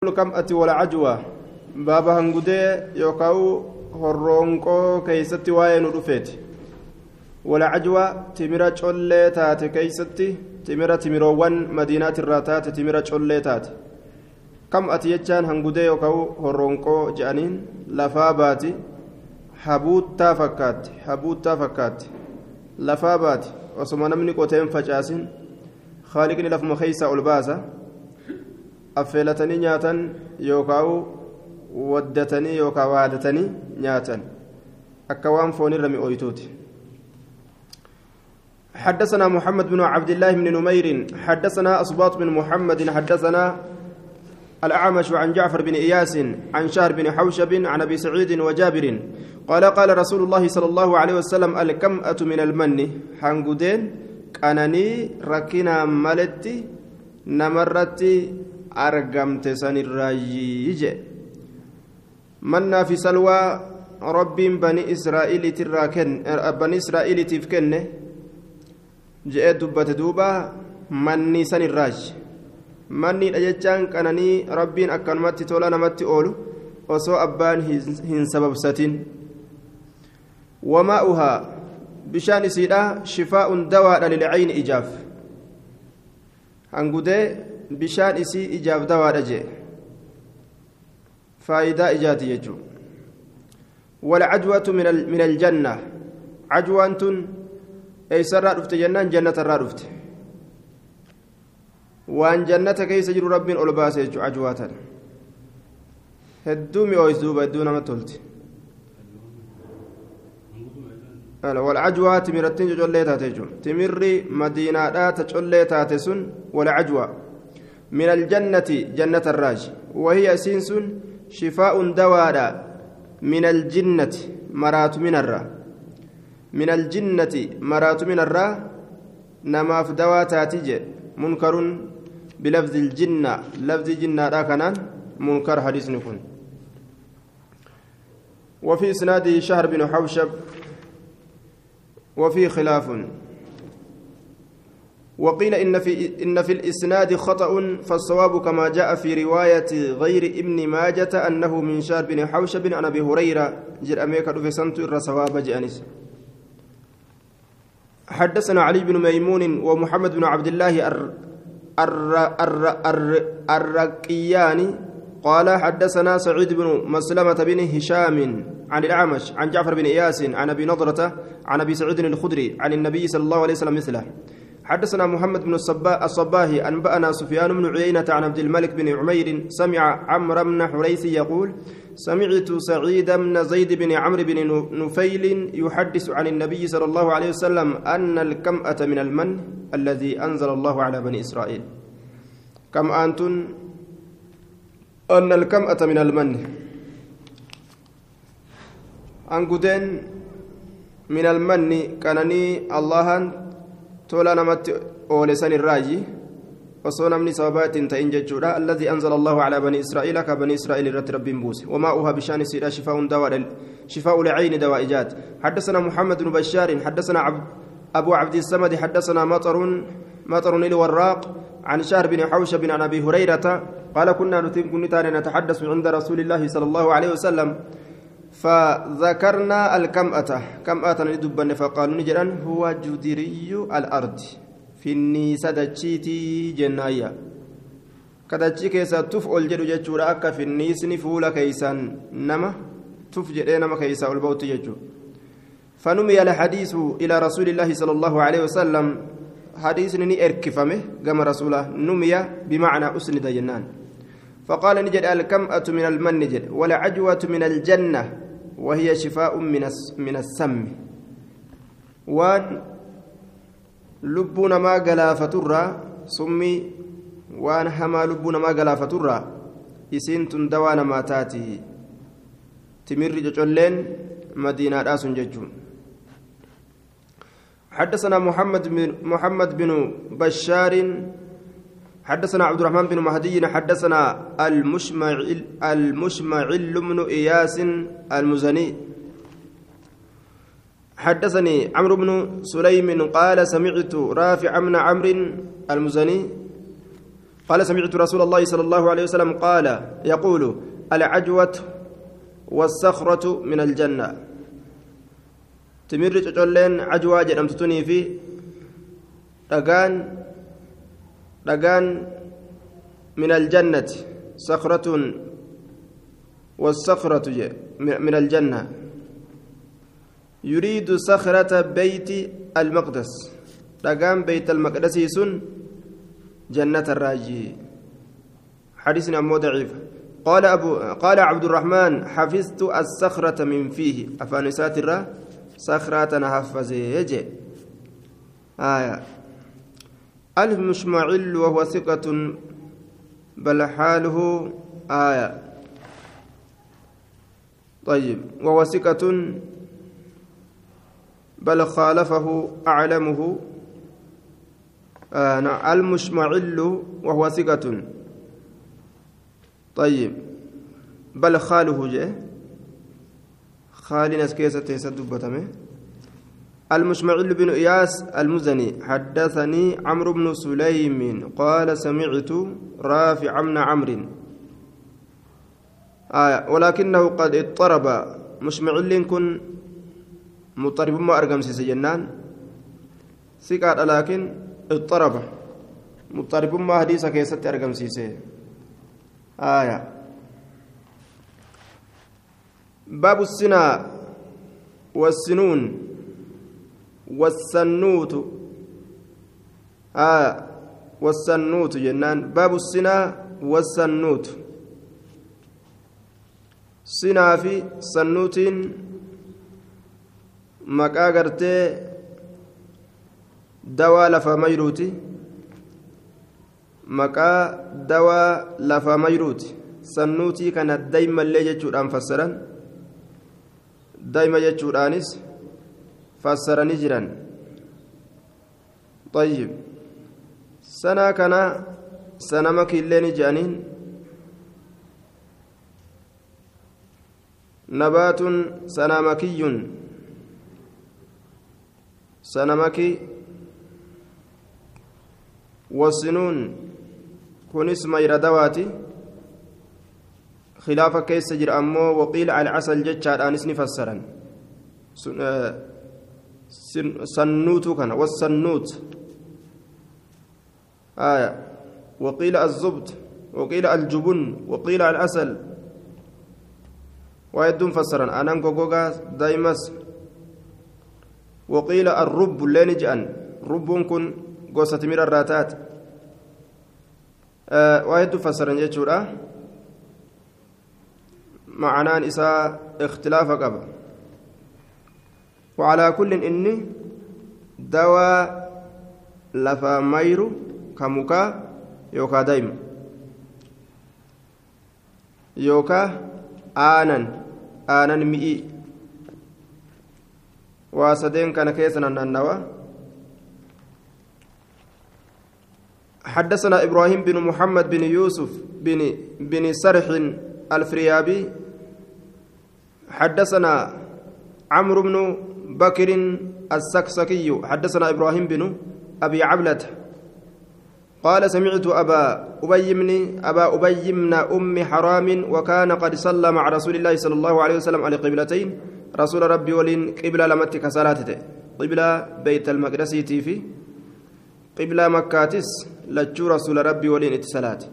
كمأة ولا عجوة. بابا هنغودي يوكاو هرونقو كيستي واين ودفيت ولا عجوة تمرة چولي تاتي كيستي. تمرة تمروان مدينة الراتات تمرة چولي تاتي. كمأة يجان هنغودي يوكاو هرونقو جانين. لفا باتي. habuuttaa fakkaatti habuuttaa fakkaatti lafaa baati osoma namni qoteen facaasin haaliqni lafuma keeysaa ol baasa affeelatanii nyaatan yookaan waddatanii yookaan waadatanii nyaatan. Akka waan foonirra mi'ooytuuti. حدثنا محمد بن عبد الله بن نمير حدثنا أصباط بن محمد حدثنا الأعمش عن جعفر بن إياس عن شهر بن حوشب عن أبي سعيد وجابر. قال قال رسول الله صلى الله عليه وسلم الكمأة من المن. حنقدين كانني ركنا ملتي نمرتي سن الراجي منا في سلوى رب بني إسرائيل تراكن بني إسرائيل تفكن جاء دبة دوبا مني سن الراجي manniidha jechaan qananii rabbiin akkanumatti tola namatti oolu osoo abbaan hin sababsatin wamaa'uhaa bishaan isiidha shifaa'un dawaadha lilcayni ijaaf hangudee bishaan isii ijaaf dawaadha jee faayidaa ijaati jechuu والعجوة من الجنة عجوة أيسر رفت جنان جنة الرفت waan jannata keessa jiru rabbiin ol baase jechuudha ajwaatan hedduu mi'ooyis duuba hedduu nama tolti walcajwaa timirattiin cocollee taate jechuudha timirri madiinaadhaa ta collee taate sun min aljannati jannata irraaji wahiya isiin sun shifaa'un dawaadha min aljinnati maraatu minarraa min aljinnati maraatu minarraa namaaf dawaa taati jedhe munkarun بلفظ الجنة لفظ جنة لا كان منكر حديث نكون وفي إسناده شهر بن حوشب وفي خلاف وقيل إن في إن في الإسناد خطأ فالصواب كما جاء في رواية غير ابن ماجة أنه من شهر بن حوشب عن أبي هريرة. جر أميكا في سنت الرسواب جانس. حدثنا علي بن ميمون ومحمد بن عبد الله الرقياني قال حدثنا سعيد بن مسلمة بن هشام عن الأعمش عن جعفر بن إياس عن أبي نضرة عن أبي سعيد الخدري عن النبي صلى الله عليه وسلم مثله. حدثنا محمد بن الصباهي أنبأنا سفيان بن عيينة عن عبد الملك بن عمير سمع عمرو بن حريث يقول سمعت سعيد بن زيد بن عمرو بن نفيل يحدث عن النبي صلى الله عليه وسلم أن الكمأة من المن الذي أنزل الله على بني إسرائيل. كم أنتم؟ أن الكمأة من المن. أنقدين من المن كانني الله تولا نمت أولسان الراجي osoo namni sababaatiin ta'in jechuudha alladii anzala allahu calaa banii israa'iila ka banii israa'iil irratti rabbiin buuse wamaa'uhaa bishaan isiidha shifaa'un dawaadha shifaa'u lacayni dawaa'ijaat حدثنا محمد بن بشار حدثنا عبد أبو عبد الصمد حدثنا مطر مطر الوراق عن شهر بن حوشب عن أبي هريرة قال كنا نتحدث عند رسول الله صلى الله عليه وسلم فذكرنا الكمأة. كمأة ندبن فقالوا نجرا هو جدري الأرض. jennaayya kadachii keessa tuf ol jedhu jechuudha akka finniisni fuula keeysaan nama tuf jedhee nama keeysaa ol ba'utti jechuudha فنمي الحديث إلى رسول الله صلى الله عليه وسلم. حديث ني إركفمه كما رسوله نمي بمعنى أسند جنان فقال نجد الكمأة من المن نجد. ولا عجوة من الجنة. وهي شفاء من السم وان lubbuu namaa galaafaturraa summii waan hamaa lubbuu namaa galaafaturraa isiin tun dawaa namaa taati timirri cocolleen madiinaadhaa sun jechuun حدثنا محمد بن محمد بن بشار حدثنا عبد الرحمن بن مهدي حدثنا المشمعل المشمعل بن إياس المزني. حدثني عمرو بن سليم قال سمعت رافع بن عمرو المزني قال سمعت رسول الله صلى الله عليه وسلم قال يقول العجوة والصخرة من الجنة. تمر تجولين عجوة جرمتتني في دقان دقان من الجنة صخرة والصخرة من الجنة. يريد صخرة بيت المقدس. دقان بيت المقدس سن جنة الراجي. حديثنا أمو ضعيف. قال أبو قال عبد الرحمن حفظت الصخرة من فيه. أفانسات الرا صخرة حفظه آية. المشمعل وهو ثقة بل حاله آية. طيب وهو ثقة بل خالفه أعلمه. آه نعم. المشمعل وهو ثقة. طيب بل خاله جاء خالنا سكيسة تسدبتمه المشمعل بن إياس المزني حدثني عمرو بن سليم قال سمعت رافع بن عمرو. آية ولكنه قد اضطرب. مشمعل كن مضطرب ما أرقم سجنان ثقة لكن اضطرب. مضطرب ما حديث كيست أرقم سيسي. آية. باب السنا والسنون. والسنوت آه والسنوت جنان باب السنا والسنوت sinaa fi sannuutiin maqaa gartee dawaa lafaa mayruuti maqaa dawaa lafaa mayruuti sannuutii kana daymallee jechuudhaan fassaran dayma jechuudhaanis fassaranii jiran طيب. سنة كان سنة مكيلين جانين نبات سنامكي سنمكي والسنون كن اسم دواتي. خلاف كيس جر أمو. وقيل على العسل جتشار. أنسني فسرا سنوت كان والسنوت آية وقيل الزبد وقيل الجبن وقيل العسل ويدون فسرا أنا غوغا دايمس وقيل الرب لين رب كن غوسة من الراتات أه ويدون فسرا جيتشورا. معنى إساء اختلاف قبل. وعلى كل إني دواء لفا ميرو كمكا يوكا دايم. يوكا aanan mi'i waa sadeen kana keessa nannawa حدثنا إبراهيم بن محمد بن يوسف بن بن سرح الفريابي. حدثنا عمرو بن بكر السكسكي. حدثنا إبراهيم بن أبي عبلة. قال سمعت أبا أبي من أبا أبي من أم حرام وكان قد صلى مع رسول الله صلى الله عليه وسلم على قبلتين. رسول ربي ولين قبلة لمتك صلاته قبلة بيت المقدس في. قبلة مكاتس لجو رسول ربي ولين اتصالات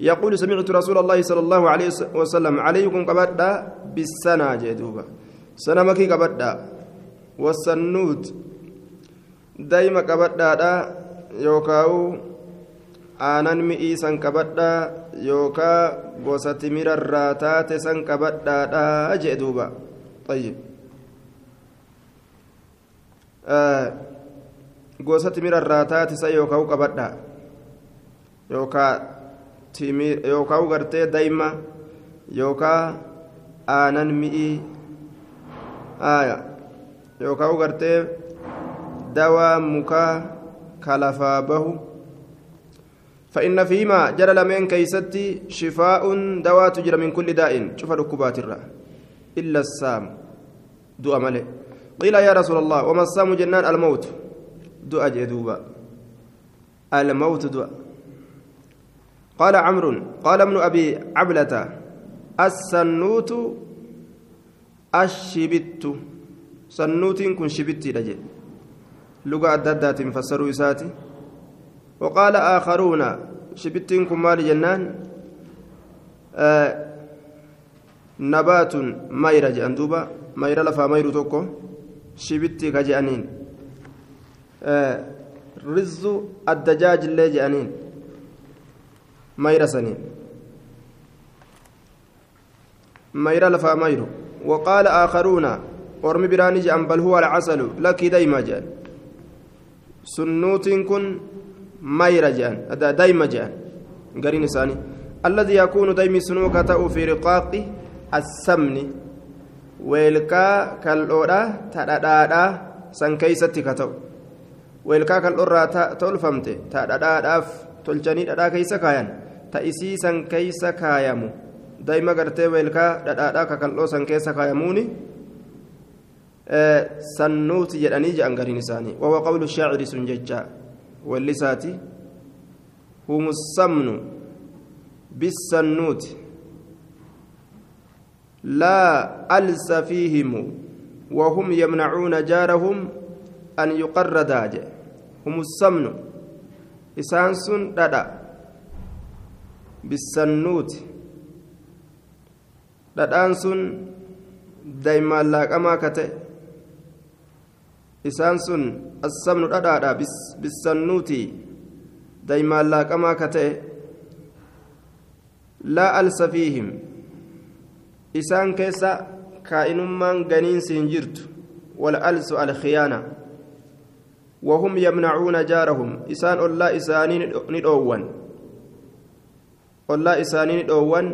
يقول سمعت رسول الله صلى الله عليه وسلم عليكم قبدا بالسنة. جدوبا سنة مكي قبدا والسنوت دايما قبدا يوكاو aanan mi'ii san qabadhaa yookaa gosa timirarraa taate san qabadhaadhaa jee duuba ayyib gosa timirarraa taate san yookaa qabadhaa yookaa gartee dayma yookaa aanan mi'ii yookaa gartee dawaa mukaa kalafaa bahu. فإن فيما جرى لمن كيستي شفاء دواء تجرى من كل داء شوف ركبات الرا إلا السام دعاء ملئ قيل يا رسول الله وما السام جنان الموت دعاء جدوبا الموت دعاء قال عمرو قال ابن أبي عبلة السنوت الشبت سنوت كن شبتي رجل لغة الدادات فسروا إساتي وقال آخرون شبت كن مال جنان آه نبات ميرة جأن دوبا ميرة لفا ميرو توكو شبتي كجأنين آه رز الدجاج اللي جأنين ميرة سنين ميرة لفا ميرو وقال آخرون ورمي براني جأن بل هو العسل لك دايما جأن سنوت كن ميرة جأن دايما جأن قرين ثاني الذي يكون دايما سنوك تأو في رقاق السمن ويلكا كالأورا تدادا سن كيستي كتو ويلكا كالأورا تولفمت تداداف tolchanii dhadhaa keessa kaayan ta'isii san keessa kaayamu. Daa'ima gartee weelkaa dhadhaadhaa kakaldhoo san keessa kaayamuuni sannuuti jedhanii jedhan gariin isaanii wawa qawlu shaaciri sun jecha wallisaati humu samnu bisannuuti laa alsa fiihimu وهم يمنعون جارهم أن يقردا هم السمن bisannuuti dhadhaan sun daa'imaan laaqamaa ka ta'e isaan sun assamnu dhadhaadha bisannuuti daa'imaan laaqamaa ka ta'e laa alsa fiihim isaan keessa kaa'inummaan ganiinsi hin jirtu wal alsu alkhiyaana وهم يمنعون جارهم إسان الله إسانين ندوان الله إسانين ندوان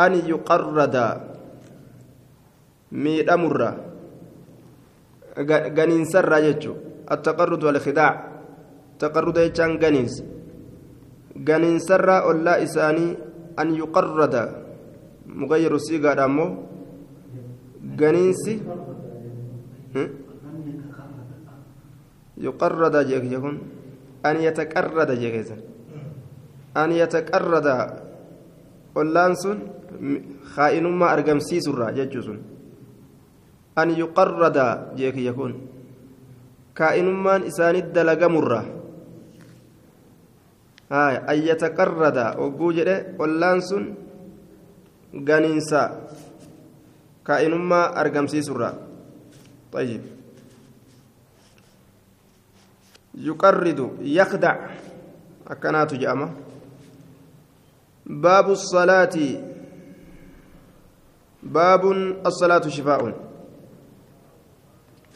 أن يقرد ميد أمر غنين سر جتشو التقرد والخداع تقرد يجان غنينس غنين سر الله إساني أن يقرد مغير السيغة أمو غنينسي يقرد جيك يكون أن يتقرد جيك أن يتقرد ollaan sun kaa'inummaa argamsiisurra jechuu sun. Yuqarrada jee kiyya kun kaa'inummaan isaanit dalagamurra an yataqarrada ogguu jedhe ollaan sun ganiinsa kaa'inummaa argamsiisurra طيب يقرد يخدع أكنات جامة باب الصلاة باب الصلاة شفاء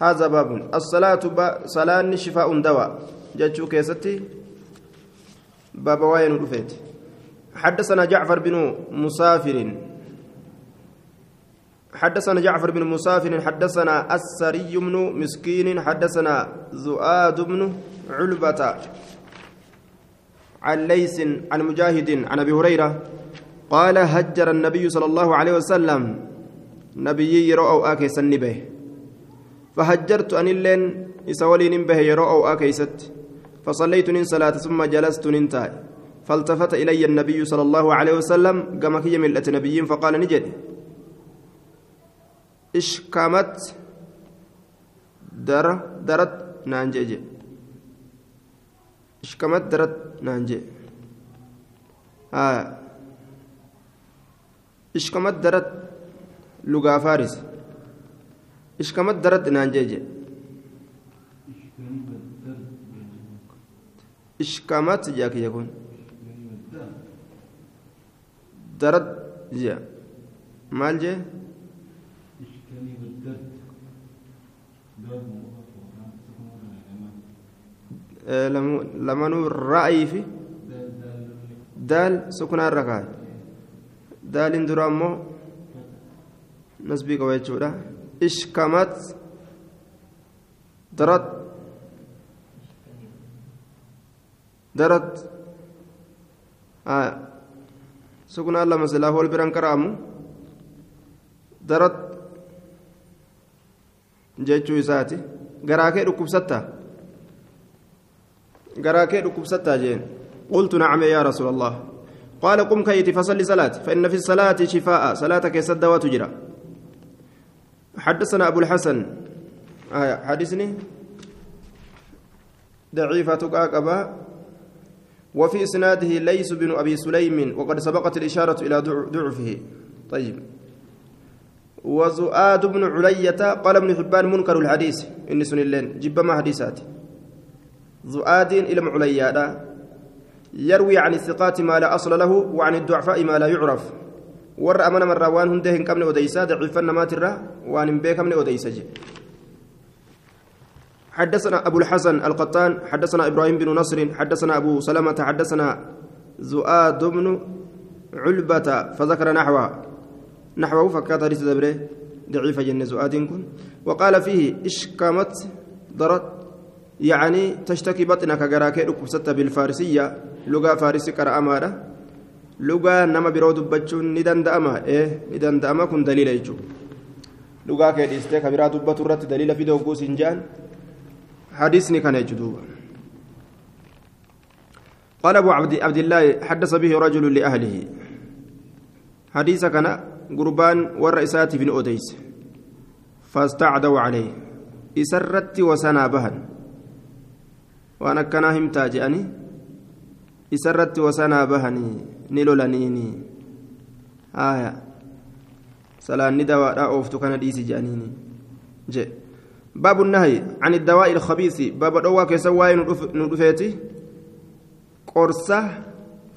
هذا باب. الصلاة صلاة شفاء دواء. جاتشو كيستي؟ باب وين رفيت. حدثنا جعفر بن مسافر. حدثنا جعفر بن مسافر. حدثنا السري بن مسكين. حدثنا زؤاد بن علبة. عن ليس عن مجاهد عن أبي هريرة. قال هجر النبي صلى الله عليه وسلم. نبي يروا اكيس به فهجرت أن اللين يسولين به يروا أكيست. فصليت من صلاة ثم جلست ننتهي فالتفت إلي النبي صلى الله عليه وسلم كما كي ملة نبيين فقال نجد. اشكمت در درت نانجيجي ishkamat darat naan jee ishkamat darat lugaa faaris ishkamat darat naan jee jee ishkamat jaa kiyya kun darat jea maal jee lamanuu ra'ayii fi daal sukunaa irra kaa'e darat darat sukunaa lama silaa wal biran qara'amu darat jechuu isaati garaa kee dhukkubsattaa garaa kee dhukkubsattaa jeen قلت نعم يا رسول الله قال قم كيت فصل صلاة فإن في الصلاة شفاء صلاتك يسد وتجرى حدثنا أبو الحسن. آه حدثني ضعيفة قاقبة وفي إسناده ليس بن أبي سليم وقد سبقت الإشارة إلى ضعفه. طيب. وزؤاد بن علية قال ابن حبان منكر الحديث. إن سن اللين جب ما حديثات. زؤاد إلى عليا يروي عن الثقات ما لا أصل له وعن الضعفاء ما لا يعرف. ور أمن من روان هندهن كمن وديسا ضعيفا ما ترى وان بيك من وديسا حدثنا أبو الحسن القطان حدثنا إبراهيم بن نصر حدثنا أبو سلمة حدثنا زؤاد بن علبة فذكر نحوه. نحوه فكات حديث دبره ضعيف جن زؤاد كن. وقال فيه إشكمت ضرت يعني تشتكي بطنك جراك بالفارسية لغة فارسي قرأ أمارة لغة نما برو دبتشون ندان دأما إيه ندان دأما كن دليل يجو لغة كيديستيك برا دبتو رت دليل في دوغو سنجان حديثني كان يجدوب قال أبو عبد, عبد الله حدث به رجل لأهله حديث كان قربان والرئيسات بن أوديس فاستعدوا عليه إسرت وسنا بهن وأنا كان همتا جاني إسرت وسنا بهني نلولنيني آية سلام ندوى أوفتو كان ديسي جانيني جي باب النهي عن الدواء الخبيث باب دوا كسواي ندفيتي قرصة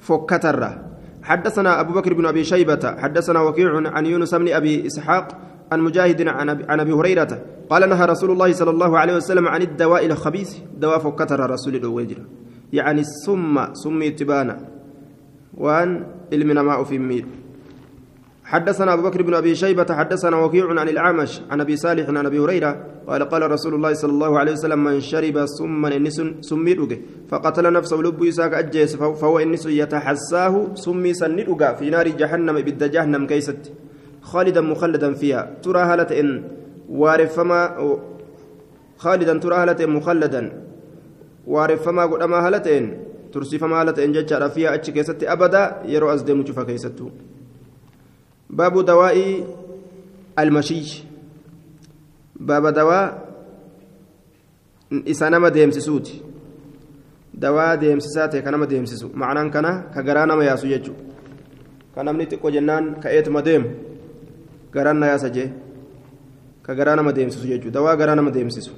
فكترة حدثنا أبو بكر بن أبي شيبة حدثنا وكيع عن يونس بن أبي إسحاق عن مجاهد عن أبي هريرة قال نهى رسول الله صلى الله عليه وسلم عن الدواء الخبيث دواء فكتر رسول الله يعني السم سمي تبانا. وأن علمنا ما في ميل حدثنا أبو بكر بن أبي شيبة حدثنا وكيع عن الأعمش عن أبي صالح عن أبي هريرة قال قال رسول الله صلى الله عليه وسلم من شرب سما إنس سمي فقتل نفسه لب يساك أجيس فهو إنس يتحساه سمي سندوغا في نار جهنم بد جهنم كيست. خالدا مخلدا فيها. ترى هلة إن وارفما خالدا ترى هلة مخلدا. waareffamaa godhamaa haala ta'een tursiifamaa haala ta'een jechaadha fiyaa achi keessatti abadaa yeroo as deemu cufa keessattuu baabu dawaa'ii almashiy baaba dawaa isa nama deemsisuuti. Dawaa deemsisaa ta'e ka nama deemsisu. Macnaan kana ka garaa nama yaasu jechuudha ka namni xiqqoo jennaan ka eetuma deemu garaan na yaasa jee. Ka garaa nama deemsisu jechuudha dawaa garaa nama deemsisu.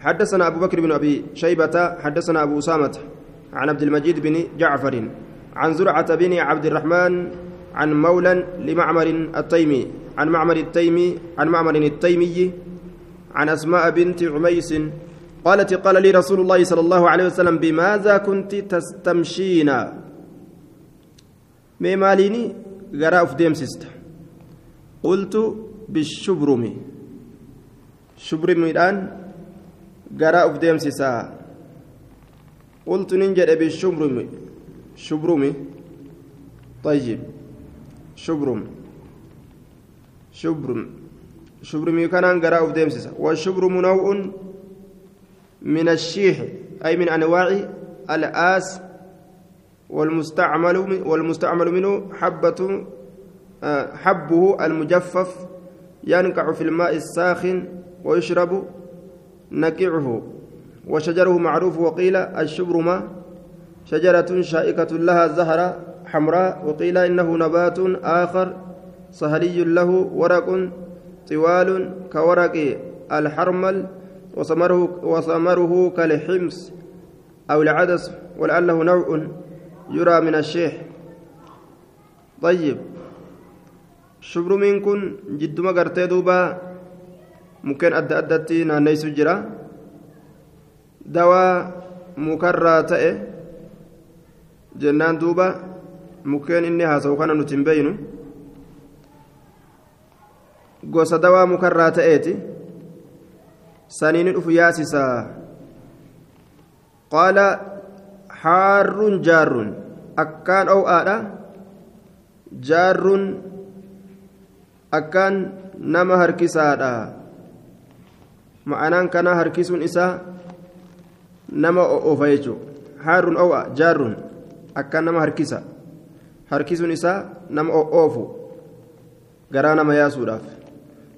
حدثنا أبو بكر بن أبي شيبة حدثنا أبو أسامة عن عبد المجيد بن جعفر عن زرعة بن عبد الرحمن عن مولى لمعمر التيمي عن معمر التيمي عن معمر التيمي عن أسماء بنت عميس قالت قال لي رسول الله صلى الله عليه وسلم بماذا كنت تستمشين؟ مي ماليني غراء ديمسست قلت بالشبرم. شبرم الآن غراء في ديمسسا قلت ننجد بالشبرم شبرمي طيب شبرم شبرم شبرم يكون قراء ديمسسا والشبرم نوع من الشيح أي من أنواع الآس والمستعمل والمستعمل منه حبة حبه المجفف ينقع في الماء الساخن ويشرب نقعه وشجره معروف وقيل الشبر ما شجرة شائكة لها زهرة حمراء وقيل إنه نبات آخر سهلي له ورق طوال كورق الحرمل وثمره وثمره كالحمص أو العدس ولعله نوع يرى من الشيح. طيب شبر منكن جد ما قرتي ممكن أدى أدتي نانيس جرا دواء مكرر تأه جنان دوبا mukkeen inni haasa'u kana nuti hin beeynu gosa dawaa mukarraa ta'eeti saniini dhufu yaasisaa qaala haarruun jaarruun akkaan ow'aadha jaarruun akkaan nama harkisaadha ma'anaan kanaa harkisuun isaa nama oofa jechuudha haarun oo'a jaarrun. Akka nama harkisa. Harkisuun isaa nama oofu garaa nama yaasuudhaaf.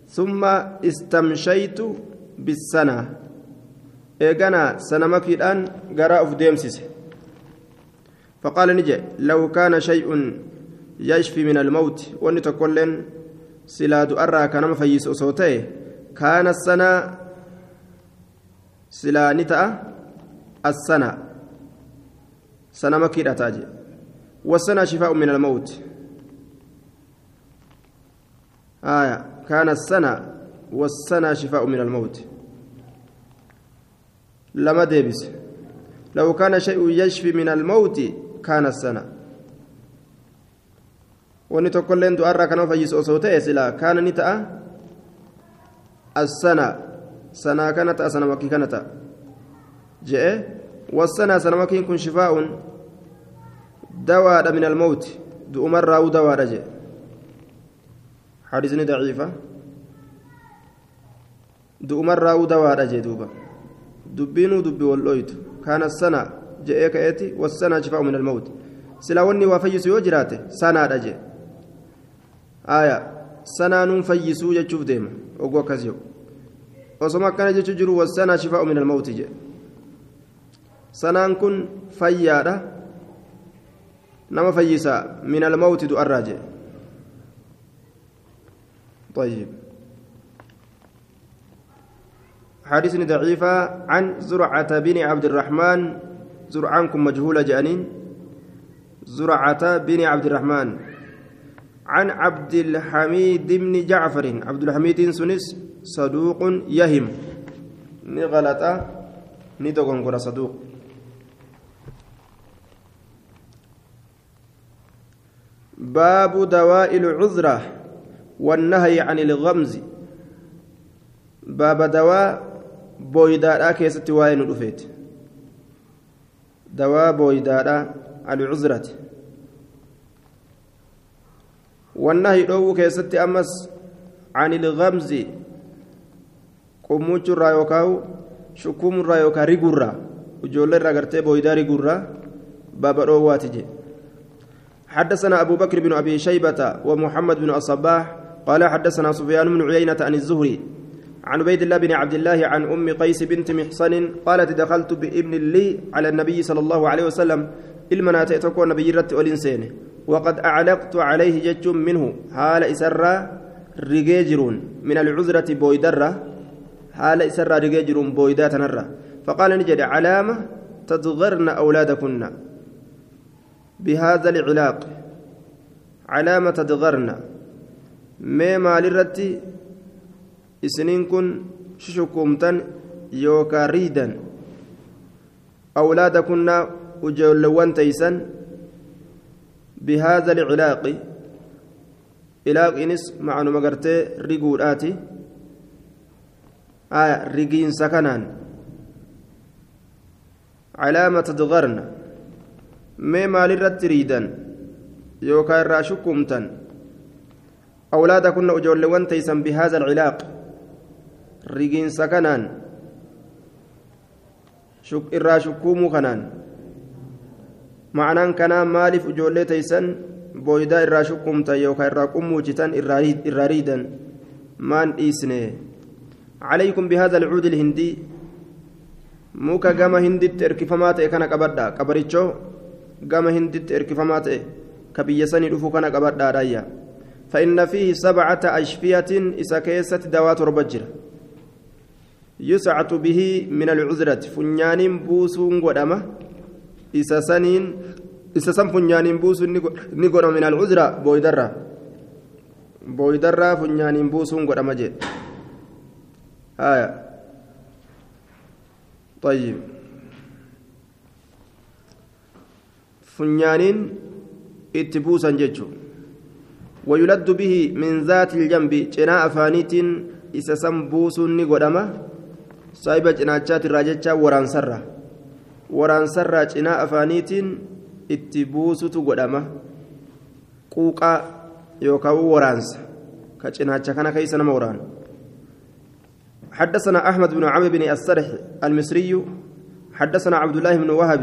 Summa istamshaytu bisanaa eeganaa sana makiidhaan garaa uf deemsise. Faqaala ni jedhe law kaana shay'un yashfi min almawti. Wanni tokkolleen silaadu du'arraa ka nama fayyisu osoo ta'e kaana sanaa السنة سلا نتا السنة سنة مكيدة تاجي والسنة شفاء من الموت آية كان السنة والسنة شفاء من الموت لما ديبس لو كان شيء يشفي من الموت كان السنة wanni tokkolleen du'arraa kanama fayyisu osoo ta'e silaa kaana ni ta'a assana. sanaa kana ta'a sana makkii kana ta'a je'e wassanaa sana makkiin kun shifaa'uun dawaadha min almawti du'umarraa'uu dawaadha je'e حديثني ضعيفة du'umarraa'uu dawaadha jee duuba dubbiinuu dubbi wal'ooytu kaana sana je'ee ka'eeti wassanaa shifaa'u min almawti silaa wanni waa fayyisu yoo jiraate sanaadha jee aya sanaanuun fayyisuu jechuuf deema oguu akkas jedhu Akkana jechuu jiru wassanaa shifaa'u min almawti jedhe sanaan kun fayyaadha nama fayyisaa min almawti du'arraa jedhe طيب حديث ضعيفة عن زرعة بن عبد الرحمن زرعانكم مجهولة جانين زرعة بن عبد الرحمن عن عبد الحميد بن جعفر عبد الحميد سنس صدوق يهم. نغلط ندغنغر صدوق. باب دواء العذرة والنهي عن الغمز. باب دواء بويدادا كيست وين رفيت دواء بويدادا العذرة. والنهي دو كيست أمس عن الغمز. قموش رايوكاو شكوم رايوكا ريغورا وجول الرغرتي بويدا ريغورا بابا رواتجي حدثنا أبو بكر بن أبي شيبة ومحمد بن الصباح قال حدثنا سفيان بن عيينة عن الزهري عن عبيد الله بن عبد الله عن أم قيس بنت محصن قالت دخلت بابن لي على النبي صلى الله عليه وسلم المنا تكون نبي رت والإنسان وقد أعلقت عليه جج منه حال إسرى رجاجرون من العذرة بويدرة. حال إسرى رجاجرون بويدات نرى فقال نجد علامة تضغرن أولادكن بهذا العلاق علامة تضغرن mee maalirratti isiniin kun shushukumtan yookaan riidan awlaada kunnaa ujoolleewwan teeysan bihaadha alcilaaqi ilaaqinis macnuma gartee riguudhaati aya rigiinsa kanaan calaama tadgarna mee maalirratti riidan yookaan irraa shukumtan تيسن بهذا العلاق. رجين سكنان. شك إرا شكومو كنان معنى كان مالف أجولة تيسن. بويدا إرا شكوم تيوكا إرا قمو جتان إرا ريدا مان إيسني عليكم بهذا العود الهندي. muka gama hinditti erkifamaa ta'e kana qabadhaa qabarichoo gama hinditti erkifamaa ta'e ka biyya sanii dhufuu kana qabadhaadhaayya فإن فيه سبعة أشفية إذا كيست دوات ربجر. يسعة به من العذرة. فنيان بوسون قدامة. إذا سنين إذا سن فنيان بوسون نقول من العذرة. بويدرة. بويدرة فنيان بوسون قدامة جد آية طيب فنيان اتبوسا جيتشو ويلد به من ذات الجنب جنا أفانيت إسا سنبوس نقدما صاحب جناچات الراججة وران سرة وران سرة جنا أفانيت اتبوس تقدما قوقا يوكاو ورانس كجناچة كان كيسنا موران حدثنا أحمد بن عمرو بن السرح المصري حدثنا عبد الله بن وهب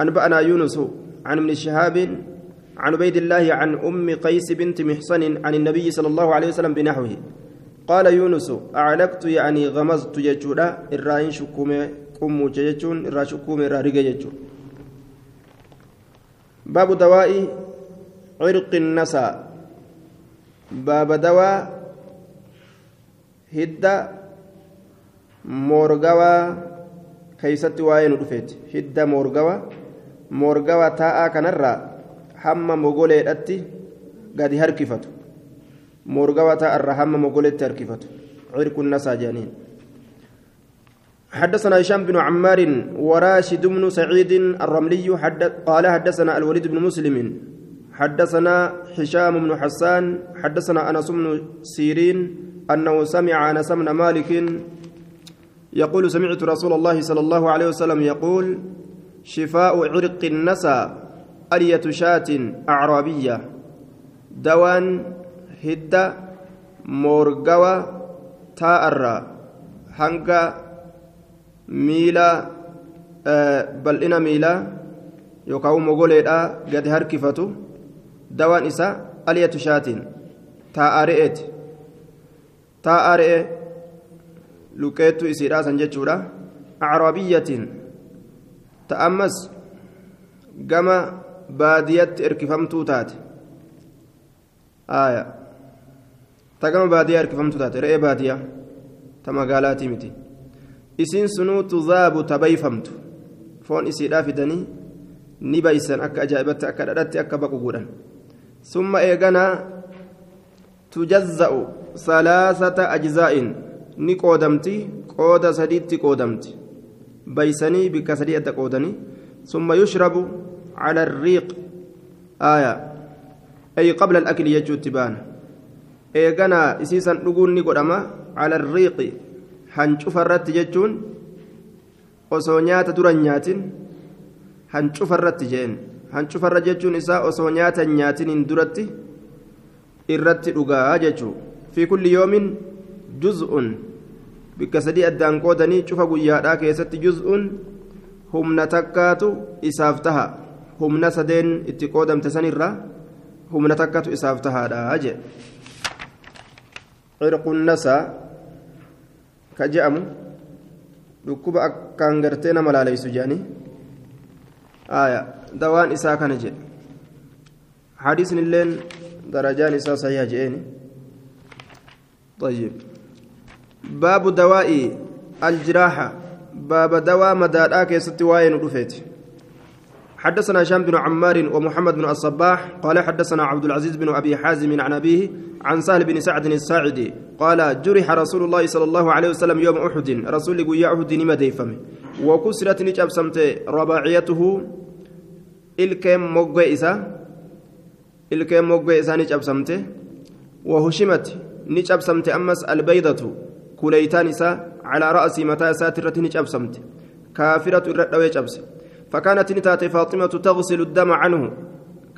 أنبأنا يونس عن ابن شهاب عن عبيد الله عن أم قيس بنت محصن عن النبي صلى الله عليه وسلم بنحوه. قال يونس أعلقت يعني غمزت ججودا الراين شكومي قمو ججون الرا شكومي الرا باب دواء عرق النسا باب دواء هدى مورغوا keeysatti waa'ee nu dhufeeti hidda moorgawa moorgawa taa'aa kanarraa hamma mogoleedhatti gadi harkifatu moorgawa taa'arraa hamma mogoleetti harkifatu cirku nasaa jedhaniin حدثنا هشام بن عمار وراشد بن سعيد الرملي حدث قال حدثنا الوليد بن مسلم حدثنا هشام بن حسان حدثنا انس بن سيرين أنه سمع أنس بن مالك يقول سمعت رسول الله صلى الله عليه وسلم يقول شفاء عرق النسى ألية شاة أعرابية دوان هدة مورغوة تاءر هنگا ميلا آه بل إنا ميلا يوكاو مغوليدا قد هركفتو دوان إسا ألية شاة taa'aa re'ee luqeettu isiidhaasan jechuudha. Acrabiyyatiin ta ammas gama baadiyatti erkifamtuu taate. Aayaa ta gama baadiyaa hirkifamtu taate. Re'ee baadiyaa ta magaalaatii miti. Isiin sunuu tuzaabu tabayfamtu. Foon isiidhaa fidanii ni baysan akka ajaa'ibatti akka dhadhatti akka baqu godhan summa eeganaa tujazza'u. Salaasata ajzaa'in ni qoodamti qooda sadiitti qoodamti. Baysanii bikka sadii adda qoodanii. Summa yushrabu cala arriiq aaya. Ay qabla alakli jechuutti baana. Eeganaa isiisan dhuguun ni godhama. Cala arriiqi hancufa irratti jechuun osoo nyaata duran nyaatin hancufa irratti jeen. Hancufarra jechuun isaa osoo nyaata nyaatiniin duratti irratti dhugaa jechuu bikka sadii addaan qoodanii cufa guyyaadhaa keessatti juz'un humna takkaatu isaaf taha humna sadeen itti qoodamte sanirra humna takkatu isaaf tahaadha jee cirqun nasaa ka je'amu dhukkuba akkaan gartee nama laaleysu jedhanii aya dawaan isaa kana jedhe hadiisni illeen طيب. باب دواء الجراحة باب دواء مدادا كيست وين رفيت حدثنا هشام بن عمار ومحمد بن الصباح. قال حدثنا عبد العزيز بن أبي حازم عن أبيه عن سهل بن سعد الساعدي قال جرح رسول الله صلى الله عليه وسلم يوم أحد. رسول قويا أحد نما ديفمه وكسرت نجاب سمت رباعيته. إسا. الكم موغي إسا نجاب سمت وهشمت نجاب سمت أمس البيضة كليتان إساء على رأس متى ساترة نجابسمت كافرة الردوي جبس فكانت نتات فاطمة تغسل الدم عنه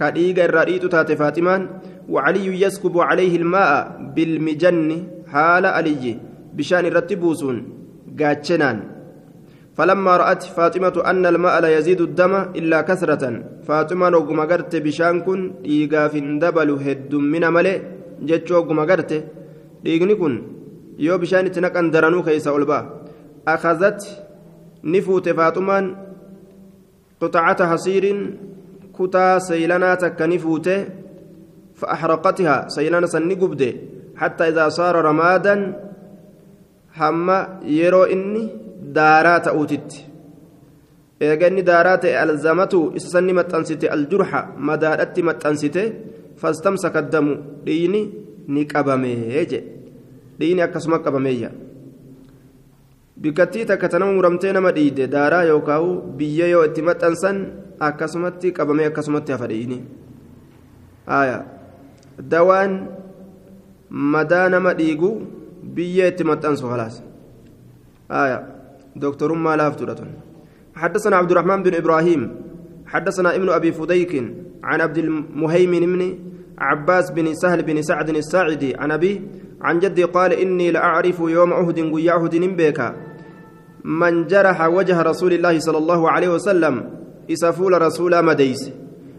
كديغ الرئيت تات فاطمان وعلي يسكب عليه الماء بالمجن حال علي بشان الرتبوسون قاتشنان فلما رأت فاطمة أن الماء لا يزيد الدم إلا كثرة فاطمة نوغم قرت بشان كن ديغا في دبل هد من ملئ جتشو قرت ديغني كن yoo bishaan itti naqan daranuu keessa ol ba'a. Akazat ni fuute faaxumaan qixacata hasiirin kutaa saylanaa takka ni fuute. فأحرقتها سيلان سني قبدي حتى إذا صار رمادا هم يرو إني دارات أوتت إيجاني دارات ألزمته إسسني متأنسته الجرح مدارت متأنسته فاستمسك الدم ديني نكبمي dhiini akkasuma qabameeyya bikkattii takka tanama muramtee nama dhiide daaraa yookaan biyya yoo itti maxxansan akkasumatti qabamee akkasumatti hafa dhiini dawaan madaa nama dhiigu biyya itti maxxansu halaas دكتورما لافتورة حدثنا عبد الرحمن بن إبراهيم حدثنا ابن أبي فديك عن عبد المهيمن بن عباس بن سهل بن سعد الساعدي عن أبي عن جدي قال إني لأعرف يوم عهد قيا عهد بيكا من جرح وجه رسول الله صلى الله عليه وسلم إسا فول رسولا مديس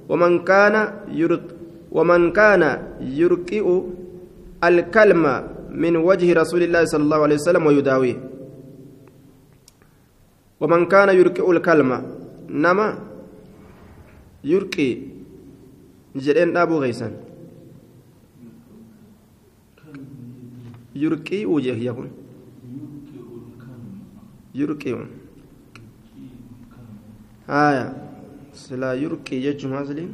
ومن كان يرق ومن كان يرقئ الكلمة من وجه رسول الله صلى الله عليه وسلم ويداويه ومن كان يرقئ الكلمة نما يرقي جرين أبو غيسان يرقي وجه يكون يرقي آية سلا يرقي جج مازلين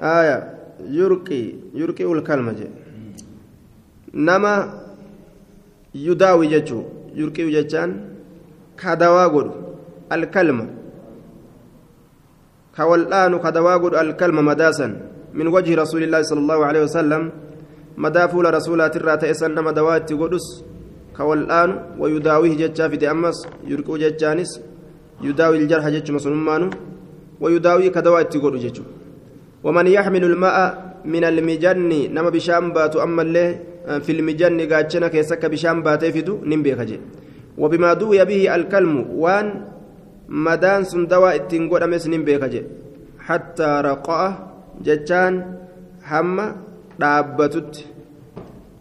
آية يرقي يرقي الكلمة جي. نما يداوي ججو يرقي ججان كدوا قد الكلمة كولان كدوا قد الكلمة مداسا من وجه رسول الله صلى الله عليه وسلم madaa fuula rasuulaatirraa ta'e san nama dawaa itti godhus ka wal'aanu wayudaawihi jechaa fide ammas yurquu jechaanis yudaawi iljarha jechuma sunummaanu wayudaawii ka dawaa itti godhu jechu waman yaxmilu ilma'a min almijanni nama bishaan baatu ammallee eh, fi lmijanni gaachana keessa akka bishaan baatee fidu nin beeka jedhe wabimaa duwiya bihi alkalmu waan madaan sun dawaa ittiin godhames nin beeka jedhe hattaa raqa'a jechaan hamma dhaabbatutti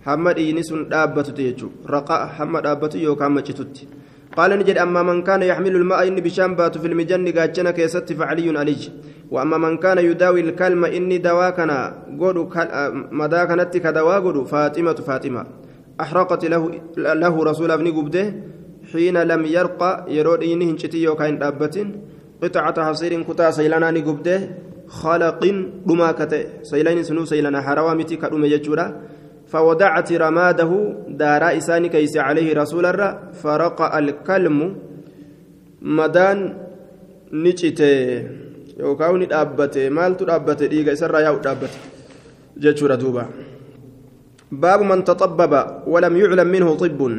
hamma dhiini sun dhaabbatutti jechuudha. Raqa hamma dhaabbatu yookaan hamma citutti قال نجد أما من كان يحمل الماء إني بشام بات في المجن قاتشنا كيست فعلي عليج وأما من كان يداوي الكلمة إني دواكنا قد مدا كانت كدوا قد فاطمة فاطمة أحرقت له له رسول ابن قبده حين لم يرقى يرود إني هنشتي يوكاين دابة قطعة حصير كتا سيلانا قبده خلق دما كته سيلين سنو سيلنا حروامتي كدوم يجورا فوضعت رماده دار إساني كيس عليه رسول الله فرق الكلم مدان نجته yookaan ni dhaabbate maaltu dhaabbate dhiiga isarraa yaa'u dhaabbate jechuudha duuba baabu man taxabbaba walam yuclam minhu xibbun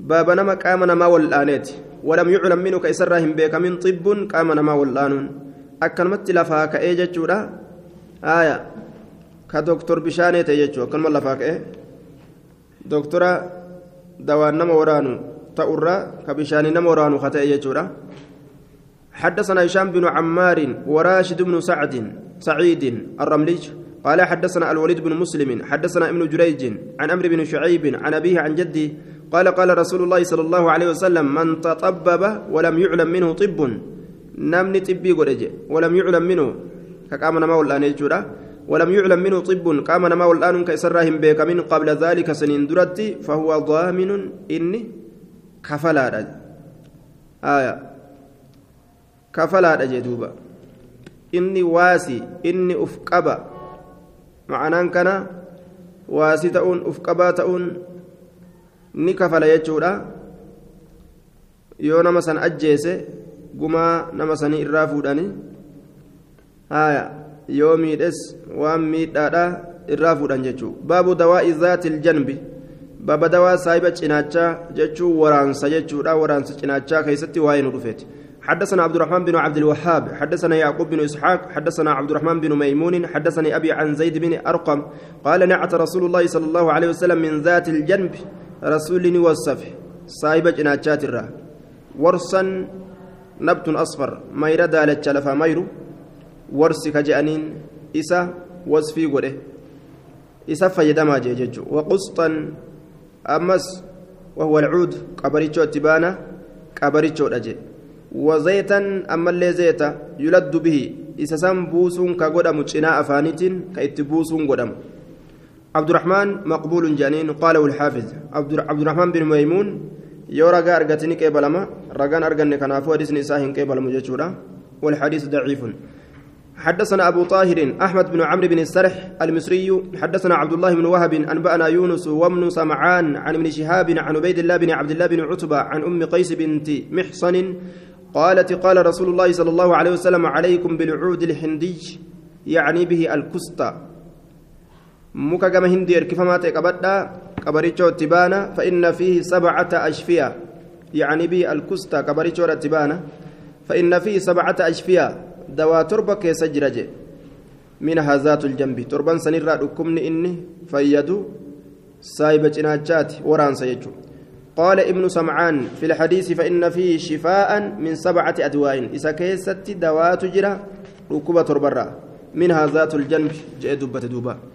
baaba nama qaama namaa wal'aaneeti walam yuclam minhu ka isarraa hin beekamin xibbun qaama namaa wal'aanuun akkanumatti lafaa ka'ee jechuudha haaya ka doktor bishaanee ta'e jechuudha akkanuma lafaa ka'ee doktora dawaan nama waraanu ta'urraa ka bishaanii nama waraanu ka ta'e jechuudha حدثنا هشام بن عمار وراشد بن سعد سعيد الرملي قال حدثنا الوليد بن مسلم حدثنا ابن جريج عن عمرو بن شعيب عن أبيه عن جده قال قال رسول الله صلى الله عليه وسلم من تطبب ولم يعلم منه طب نمني طبي قرج ولم يعلم منه كقام نما والآن يجورا ولم يعلم منه طب قام نما والآن كسرهم بك من قبل ذلك سنين درتي فهو ضامن إني كفلا آية inni waasi inni uf qaba ma'anaan kana waasi ta'uun uf qabaa ta'uun ni kafala jechuudha yoo nama gumaa nama sanii irraa fuudhanii haya yoo miidhes waan miidhaadha irraa fuudhan jechuu baabu dawaa'i zaati iljanbi baaba dawaa saahiba cinaachaa jechuu waraansa jechuudha waraansa cinaachaa keessatti waa'ee nu dhufeeti حدثنا عبد الرحمن بن عبد الوهاب حدثنا يعقوب بن اسحاق حدثنا عبد الرحمن بن ميمون حدثني ابي عن زيد بن ارقم قال نعت رسول الله صلى الله عليه وسلم من ذات الجنب رسول وصف saahiba cinaachaatirraa ورسا نبت أصفر مير dhalate lafa مير ورس كجأنين إسا وصفي غده إسا فيدما جيجو وقسطا أمس وهو العود قبريتشو تبانا قبريتشو دجي وزيتا أما اللي زيتا يلد به. إسسان بوسون كقدم جنا أفانيتين كإت بوسون قدم عبد الرحمن مقبول جانين قاله الحافظ. عبد الرحمن بن ميمون yoo ragaa argatini qeebalama. Ragaan arganne kanaafuu hadiisni isaa hin qeebalamu jechuudha. والحديث ضعيف حدثنا أبو طاهر أحمد بن عمرو بن السرح المصري حدثنا عبد الله بن وهب أنبأنا يونس وابن سمعان عن ابن شهاب عن عبيد الله بن عبد الله بن عتبة عن أم قيس بنت محصن قالت قال رسول الله صلى الله عليه وسلم عليكم بالعود الهندي يعني به الكستا muka gama hindii erkifamaa ta'e qabadhaa qabarichoo itti baana fa'inna fiihi sabcata ashfiya yacni به القسط qabarichoodha itti baana فإن فيه سبعة أشفية dawaa torba keessa jira je منها ذات الجنب torban sanirraa dhukkubni inni fayyadu saahiba cinaachaati waraansa jechuudha قال ابن سمعان في الحديث فإن فيه شفاء من سبعة أدواء isa keessa dawaatu jira dhukkuba biraa منها ذات الجنب jaa دبة duuba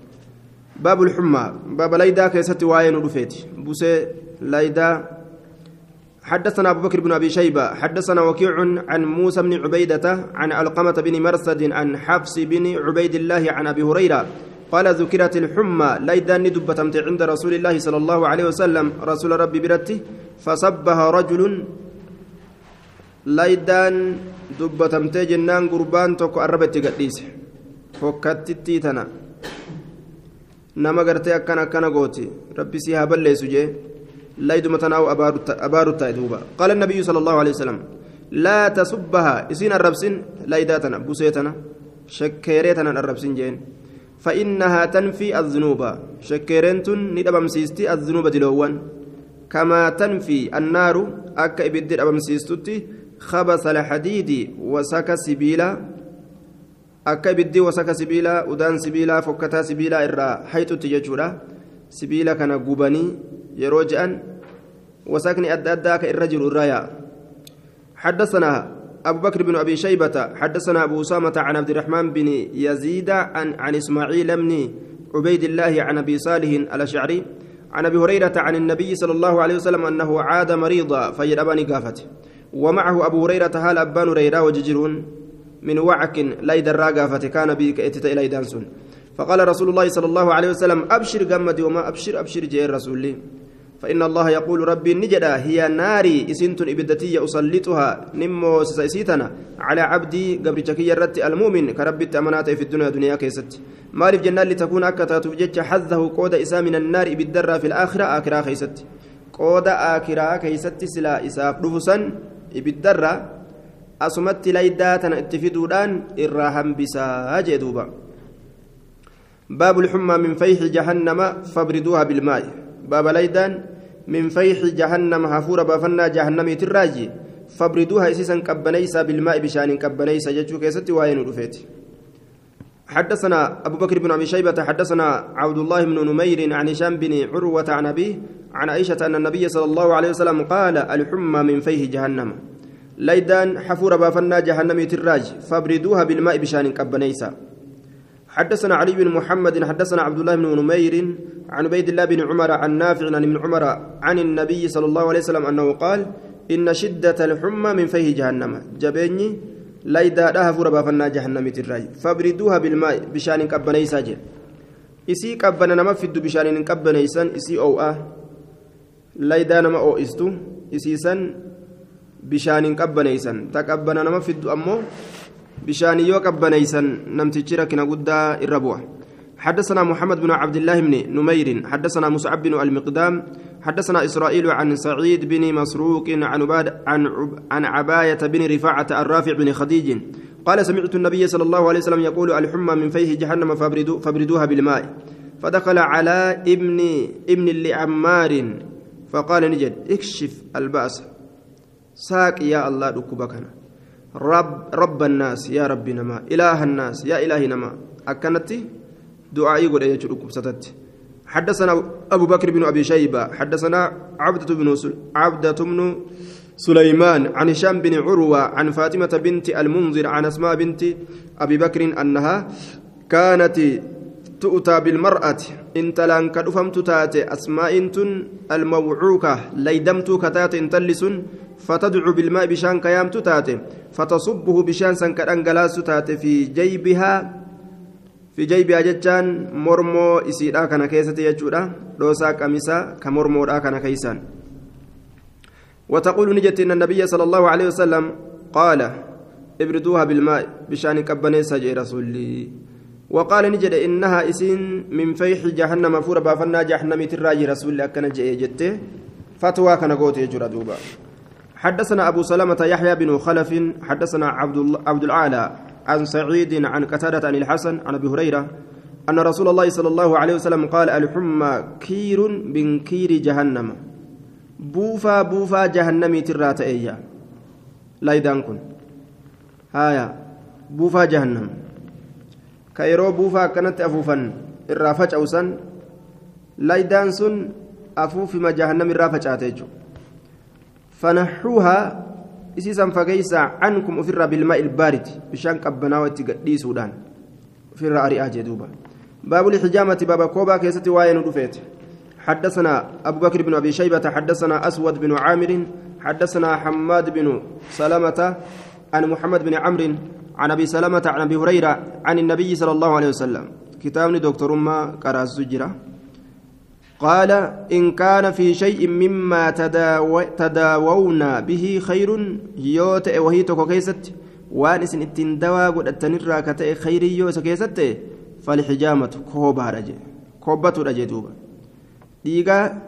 باب الحمى. baaba laydaa keessatti waa'een nu dhufeeti بوسي ليدا حدثنا أبو بكر بن أبي شيبة. حدثنا وكيع عن موسى بن عبيدة عن علقمة بن مرثد عن حفص بن عبيد الله عن أبي هريرة. قال ذكرت الحمى. ليدان دبتمت عند رسول الله صلى الله عليه وسلم. رسول ربي برته فصبها رجل. ليدان دبتمت جنان قربان توكو أربت قديس. فكتتي تنا. Nama gartee akkana akkana gooti rabbi si haa balleessu jee layduma tanaawu abaaru taa'e duuba qaala nabiyyu sala allahu alehi wasalam laa tasubbaha isiin arrabsin laydaa tana busee tana shekkeeree tanan arrabsin jeen فإنها تنفي الذنوب شكرنت ندبم سيستي الذنوب دلوان كما تنفي النار أكا إبدر أبم سيستي خبث الحديد وسك سبيلا akka ibiddi wasaka sibiilaa udaan sibiilaa fokkataa sibiilaa irraa hayxutti jechuudha. Sibiila kana gubanii yeroo je'an wasakni adda addaa ka irra jiru irraa yaa'a حدثنا أبو بكر بن أبي شيبة حدثنا أبو أسامة عن عبد الرحمن بن يزيد عن, عن إسماعيل بن عبيد الله عن أبي صالح الأشعري عن أبي هريرة عن النبي صلى الله عليه وسلم أنه عاد مريضا فيرأبني قافته ومعه أبو هريرة هال أبان هريرة وججرون من وعك ليد الراقة فكان بك إتت إلى دانسون فقال رسول الله صلى الله عليه وسلم أبشر قمدي وما أبشر أبشر جاء الرسول فإن الله يقول ربي نجدا هي ناري إسنت إبدتي أسلطها نمو سيسيتنا. على عبدي قبل شكي الرت المؤمن كربي التأمنات في الدنيا دنيا كيست. مال في جنة لتكون أكتا تفجج حظه قود إسا من النار بالدرة في الآخرة آكرا كيست. qooda aakhiraa keessatti silaa isaaf رفسا ibiddarraa asumatti laydaa tana itti fiduudhaan irraa hambisaa jee duuba. باب الحمى من فيح جهنم فابردوها بالماء baaba laydaan من فيح جهنم hafuura buufinna جهنم tirraa je فابردوها isiisa qabbaneessaa بالماء bishaan qabbaneessaa jechuu keessatti waa'een حدثنا أبو بكر بن أبي شيبة حدثنا عبد الله بن نمير عن هشام بن عروة عن أبيه عن عائشة أن النبي صلى الله عليه وسلم قال الحمى من فيه جهنم. ليدان حفور بافنا جهنم تراج فابردوها بالماء بشان كبنيسا حدثنا علي بن محمد حدثنا عبد الله بن نمير عن عبيد الله بن عمر عن نافع عن ابن عمر عن النبي صلى الله عليه وسلم أنه قال إن شدة الحمى من فيه جهنم. جبيني ليدا دها فور بافنا جهنم تراج فابردوها بالماء بشان كبنيسا جل isii qabbana nama fiddu bishaaniin hin qabbaneysan isii oo'a laydaa nama oo'istu isiisan bishaaniin qabbaneysan ta qabbana nama fiddu ammoo bishaanii yoo qabbaneysan namtichi rakkina guddaa irra bu'a حدثنا محمد بن عبد الله بن نمير. حدثنا مصعب بن المقدام. حدثنا إسرائيل عن سعيد بن مسروق عن عباد عن عن عباية بن رفاعة الرافع بن خديج. قال سمعت النبي صلى الله عليه وسلم يقول الحمى من فيه جهنم فابردو فابردوها بالماء. فدخل على ابن ابن لعمار. فقال نجد اكشف البأس. ساق يا الله ركبكنا رب رب الناس يا رب نما إله الناس يا إله نما. أكنت دعائي قد يجرك ستت حدثنا أبو بكر بن أبي شيبة حدثنا عبدة بن عبدة بن سليمان عن هشام بن عروة عن فاطمة بنت المنذر عن أسماء بنت أبي بكر أنها كانت تؤتى بالمرأة. intallaan ka dhufamte taate أسماء الموعوكة laydamte ka taate intalas فتدعو بالماء bishaan ka yaamte taate فتصبه bishaan san ka irraan jallaafte taate في جيبها في جيبها jechaan mormoo isiirraa kaan keessatti jechuudha روسا كمسا كمرمو كان كيسان. وتقول نجت إن النبي صلى الله عليه وسلم قال ابردوها بالماء بشان كبني سجي رسولي. وقال نجد إنها إسين من فيح جهنم فور بافنا جهنم تراجي رسول الله كان جئ فتوى كان قوت يجرى دوبا. حدثنا أبو سلمة يحيى بن خلف حدثنا عبد عبد الأعلى عن سعيد عن قتادة عن الحسن عن أبي هريرة أن رسول الله صلى الله عليه وسلم قال الحمى كير من كير جهنم. buufa buufa جهنم tirraati ee laydaan kun haaya. buufa جهنم. yeroo buufaa akkanatti afuufan irraa faca'usan laydaan sun afuufima jahannam irraa facaate jechuudha فنحوها isiisa fageessaa عنكم ofirraa بالماء البارد bishaan qabbanaawaatiin jechuudhaan ofirraa ari'aa jee duuba باب الحجامة baaba kuubaa keessatti waa'een nu dhufeeti حدثنا أبو بكر بن أبي شيبة حدثنا أسود بن عامر حدثنا حماد بن سلمة عن محمد بن عمرو عن أبي سلمة عن أبي هريرة عن النبي صلى الله عليه وسلم. كتابني دكتور ما قرأ الزجرة قال إن كان في شيء مما تداو تداوون به خير yoo ta'e waa tokko keessatti وان إسن إتن دوا قد أتنرى كتئ خير يوس كيست فالحجامة كوبا رجي كوبة رجي دوبا ديغا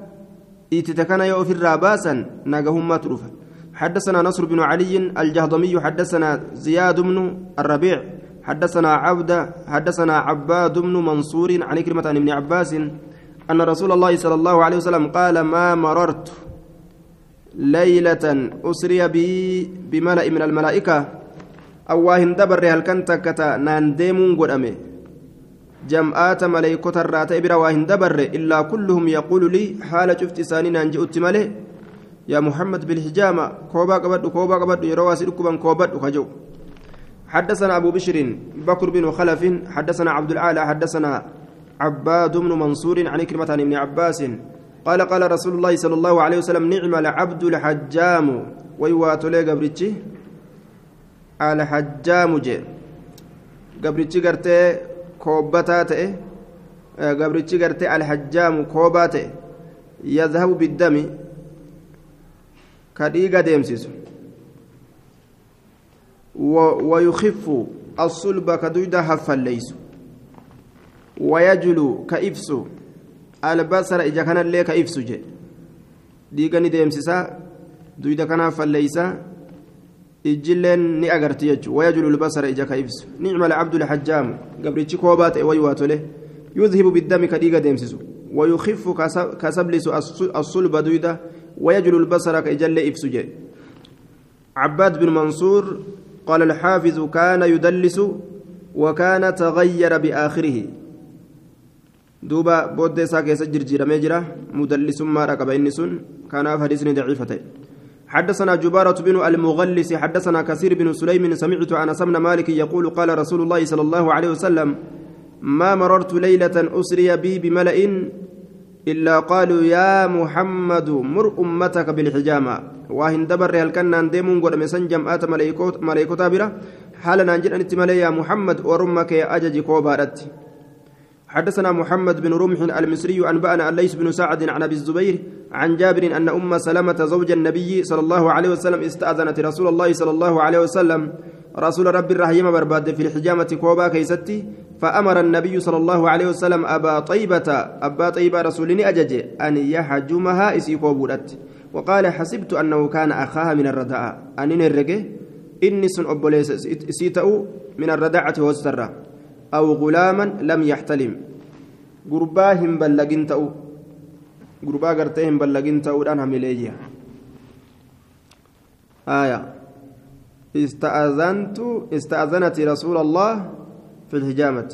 إتتكنا يو الراباسا ناقهم ما تروفا. حدثنا نصر بن علي الجهضمي حدثنا زياد بن الربيع حدثنا عبد حدثنا عباد بن منصور عن كلمة عن ابن عباس أن رسول الله صلى الله عليه وسلم قال ما مررت ليلة أسري بي بملأ من الملائكة. أو واهن دبر هل كنت كتا نانديمون قدامي جمعات ملائكة الرات إبرا واهن دبر إلا كلهم يقول لي حال شفت سانين أنجي أتمالي. يا محمد بالحجامة كوبا قبد كوبا قبد يروى سيركبا كوبا خجو حدثنا أبو بشر بكر بن خلف حدثنا عبد العالى حدثنا عباد بن منصور عن كلمة عن ابن عباس قال قال رسول الله صلى الله عليه وسلم نعم العبد الحجام. ويوات لي gabrichi? الحجام jee. gabrichi gaariin kuubtaa ta'e gabrichi gaariin الحجام kuubaa ta'e يذهب بالدم. ka dhiiga deemsisu ويخف الصلب ويجلو كإفس البصر إذا كان لي كإفس جي ديغا ديمسيسا دويدا كان فليسا ijilleen ni agarti jechuudha wayajulu lbasara ija ka ibsu nicma alcabdu lxajjaamu gabrichi koobaa ta'e wayuu waa tole yudhibu biddami ka dhiiga deemsisu wayukifu ka sablisu assulba duyda ويجل البصر كإجل إفسجي عباد بن منصور قال الحافظ كان يدلس وكان تغير بآخره دوبا بود ساكي سجر جيرا ميجرا مدلس ما ركب إنسون كان حديثني ضعيفة حدثنا جبارة بن المغلس حدثنا كثير بن سليم سمعت عن سمن مالك يقول قال رسول الله صلى الله عليه وسلم ما مررت ليلة أسري بي بملأ إلا قالوا يا محمد مر أمتك بالحجامة. واهن دبر هل كان ديمون قد مسن جمعات ملائكة برا حالنا نجد أن يا محمد ورمك يا أجج كوبارت. حدثنا محمد بن رمح المصري أنبأنا أن ليس بن سعد عن أبي الزبير عن جابر أن أم سلمة زوج النبي صلى الله عليه وسلم استأذنت رسول الله صلى الله عليه وسلم. رسول رب الرحيم برباد في الحجامة كوبا كيستي فأمر النبي صلى الله عليه وسلم أبا طيبة أبا طيبة رسولني أجج أن يحجمها إسي كوبولت وقال حسبت أنه كان أخاها من الرداء. أنين الرقي إني سن أبوليس سيتأو من الرداعة والسرة أو غلاما لم يحتلم. قرباهم بلغين تأو. قربا قرتهم بلغين تأو أنها مليجيا آية. استأذنت استأذنت رسول الله في الحجامة.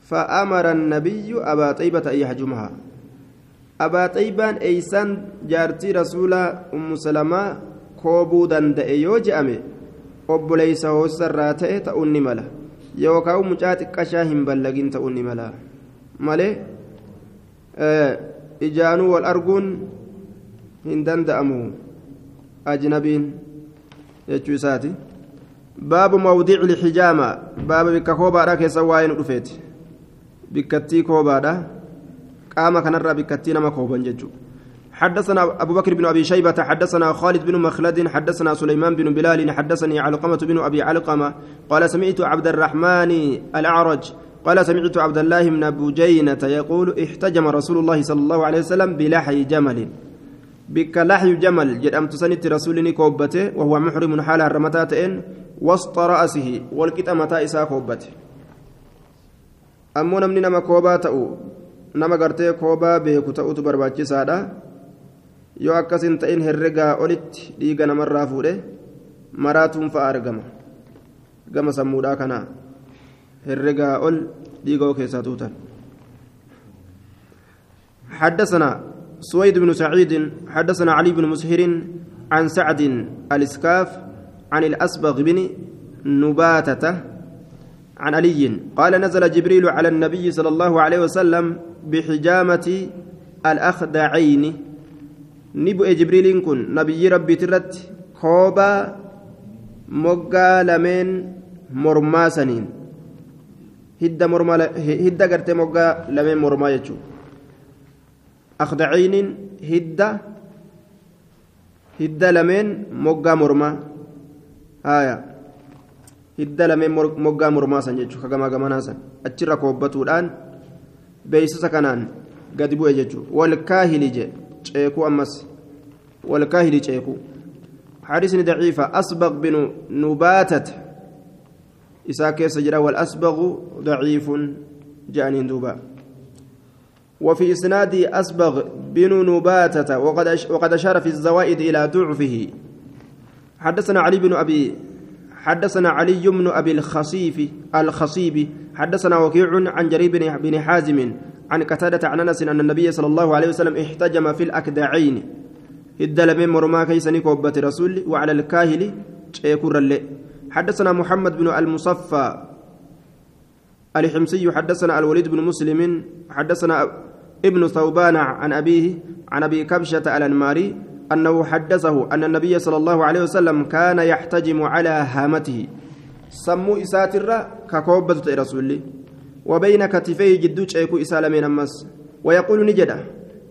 فأمر النبي أبا طيبة أن يحجمها. أبا طيبان أيسان جارتي رسول أم سلمة كوبو دندئ يوجأمي obboleeysa hoosarraa ta'e ta'uun ni yookaan mucaa xiqqashaa hin ballagin ta'uun ni mala malee ijaanuu wal arguun hin danda'amu ajnabiin jechuu isaati baabu mawdiici lxijaama baaba bikka koobaadha keessa waa'ee nu dhufeeti bikkattii koobaadha qaama kanarraa bikkattii nama kooban jechuudha حدثنا أبو بكر بن أبي شيبة حدثنا خالد بن مخلد حدثنا سليمان بن بلال حدثني علقمة بن أبي علقمة قال سمعت عبد الرحمن الأعرج قال سمعت عبد الله بن بجينة يقول احتجم رسول الله صلى الله عليه وسلم بلحي جمل. بك لحي جمل جد أم تسنت رسولني كوبته وهو محرم حال الرمتاتين وسط رأسه والكتمة إسا كوبته. أمو نمني نما كوبا تأو نما قرتي كوبا بيكو تأو تبرباتي سادا. Yoo akkas hin ta'in herregaa olitti dhiiga namarraa fuudhe maraatuun fa'a argama gama sammuudhaa kana herregaa ol dhiiga keessaa tuutan حدثنا سويد بن سعيد حدثنا علي بن مسهر عن سعد الإسكاف عن الأسبغ بن نباتة عن علي قال نزل جبريل على النبي صلى الله عليه وسلم بحجامة الأخدعين ni bu'e jibriiliin kun nabiyyi rabbiitirratti kooba moggaa lameen mormaa saniin. Hidda gartee moggaa lameen mormaa jechuudha akdaciiniin hidda hidda lameen moggaa mormaa. Haaya hidda lameen moggaa mormaa san jechuudha kagamaa gamanaa san. Achirra koobbatuudhaan beeksisa kanaan gadi bu'e jechuudha walkaahilii jedhe. Ceekuu ammas walkaahili ceekuu حديث ضعيفة أسبغ بن نباتة إساء كيس جرى والأسبغ ضعيف جاني دوبا وفي إسناد أسبغ بن نباتة وقد وقد أشار في الزوائد إلى ضعفه حدثنا علي بن أبي حدثنا علي بن أبي الخصيف الخصيب حدثنا وكيع عن جرير بن حازم عن قتادة عن أنس أن النبي صلى الله عليه وسلم احتجم في الأكدعين. الدلم مرما كيسني كوبة رسول وعلى الكاهل شيكور حدثنا محمد بن المصفى الحمصي حدثنا الوليد بن مسلم حدثنا ابن ثوبان عن أبيه عن أبي كبشة الأنماري أنه حدثه أن النبي صلى الله عليه وسلم كان يحتجم على هامته. سمو إساتر ككوبة رسول وبين كتفيه جدو شيكو إسالمين أمس. ويقول نجده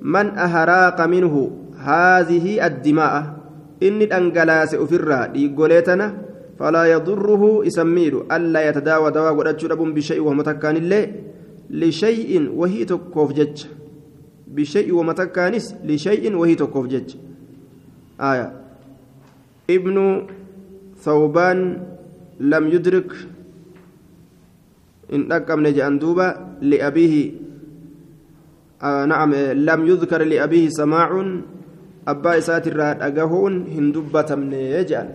من أهراق منه هذه الدماء؟ إني الأنجلاس أفرا ديقوليتنا فلا يضره إسمير ألا يتداوى دواء ورجل بشيء ومتكان الله لشيء وهي تكوف جج. بشيء ومتكانس لشيء وهي تكوف جج. آية ابن ثوبان لم يدرك إن أكم نجأن دوبا لأبيه آه نعم لم يذكر لأبيه سماع أبا إسات الراد أجهون هندبة من يجعل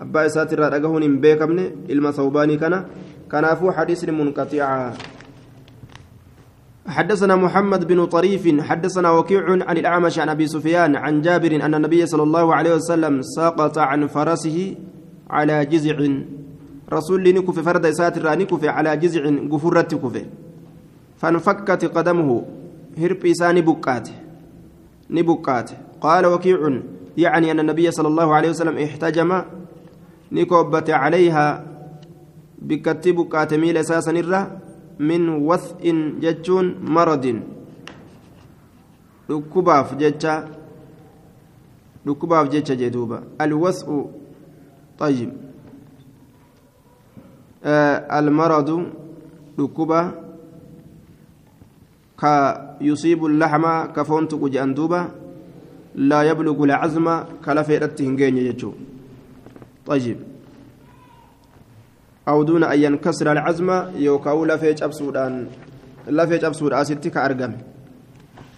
أبا إسات الراد أجهون إن بيكمن إلما ثوباني كان كان أفو حديث منقطع حدثنا محمد بن طريف حدثنا وكيع عن الأعمش عن أبي سفيان عن جابر أن النبي صلى الله عليه وسلم سقط عن فرسه على جزع. رسول نكف فرد ساتر نكف على جزع غفرت كف. فانفكت قدمه هرب إسان بكات نبكات قال وكيع يعني أن النبي صلى الله عليه وسلم احتجم نكبت عليها بكتب كاتميل أساسا الرّ من وثء جتون مرض. jecha dhukkubaaf jecha jee duuba alwas'u طيب. آه المرض dhukkuba ka yusiibu اللحم كفونت قجان دوبا لا يبلغ العزم كلا فيرت هنجين يجو طيب. أو دون أن ينكسر العزم يوكاو لفيج أبسودان لفيج أبسود أسيتك أرقم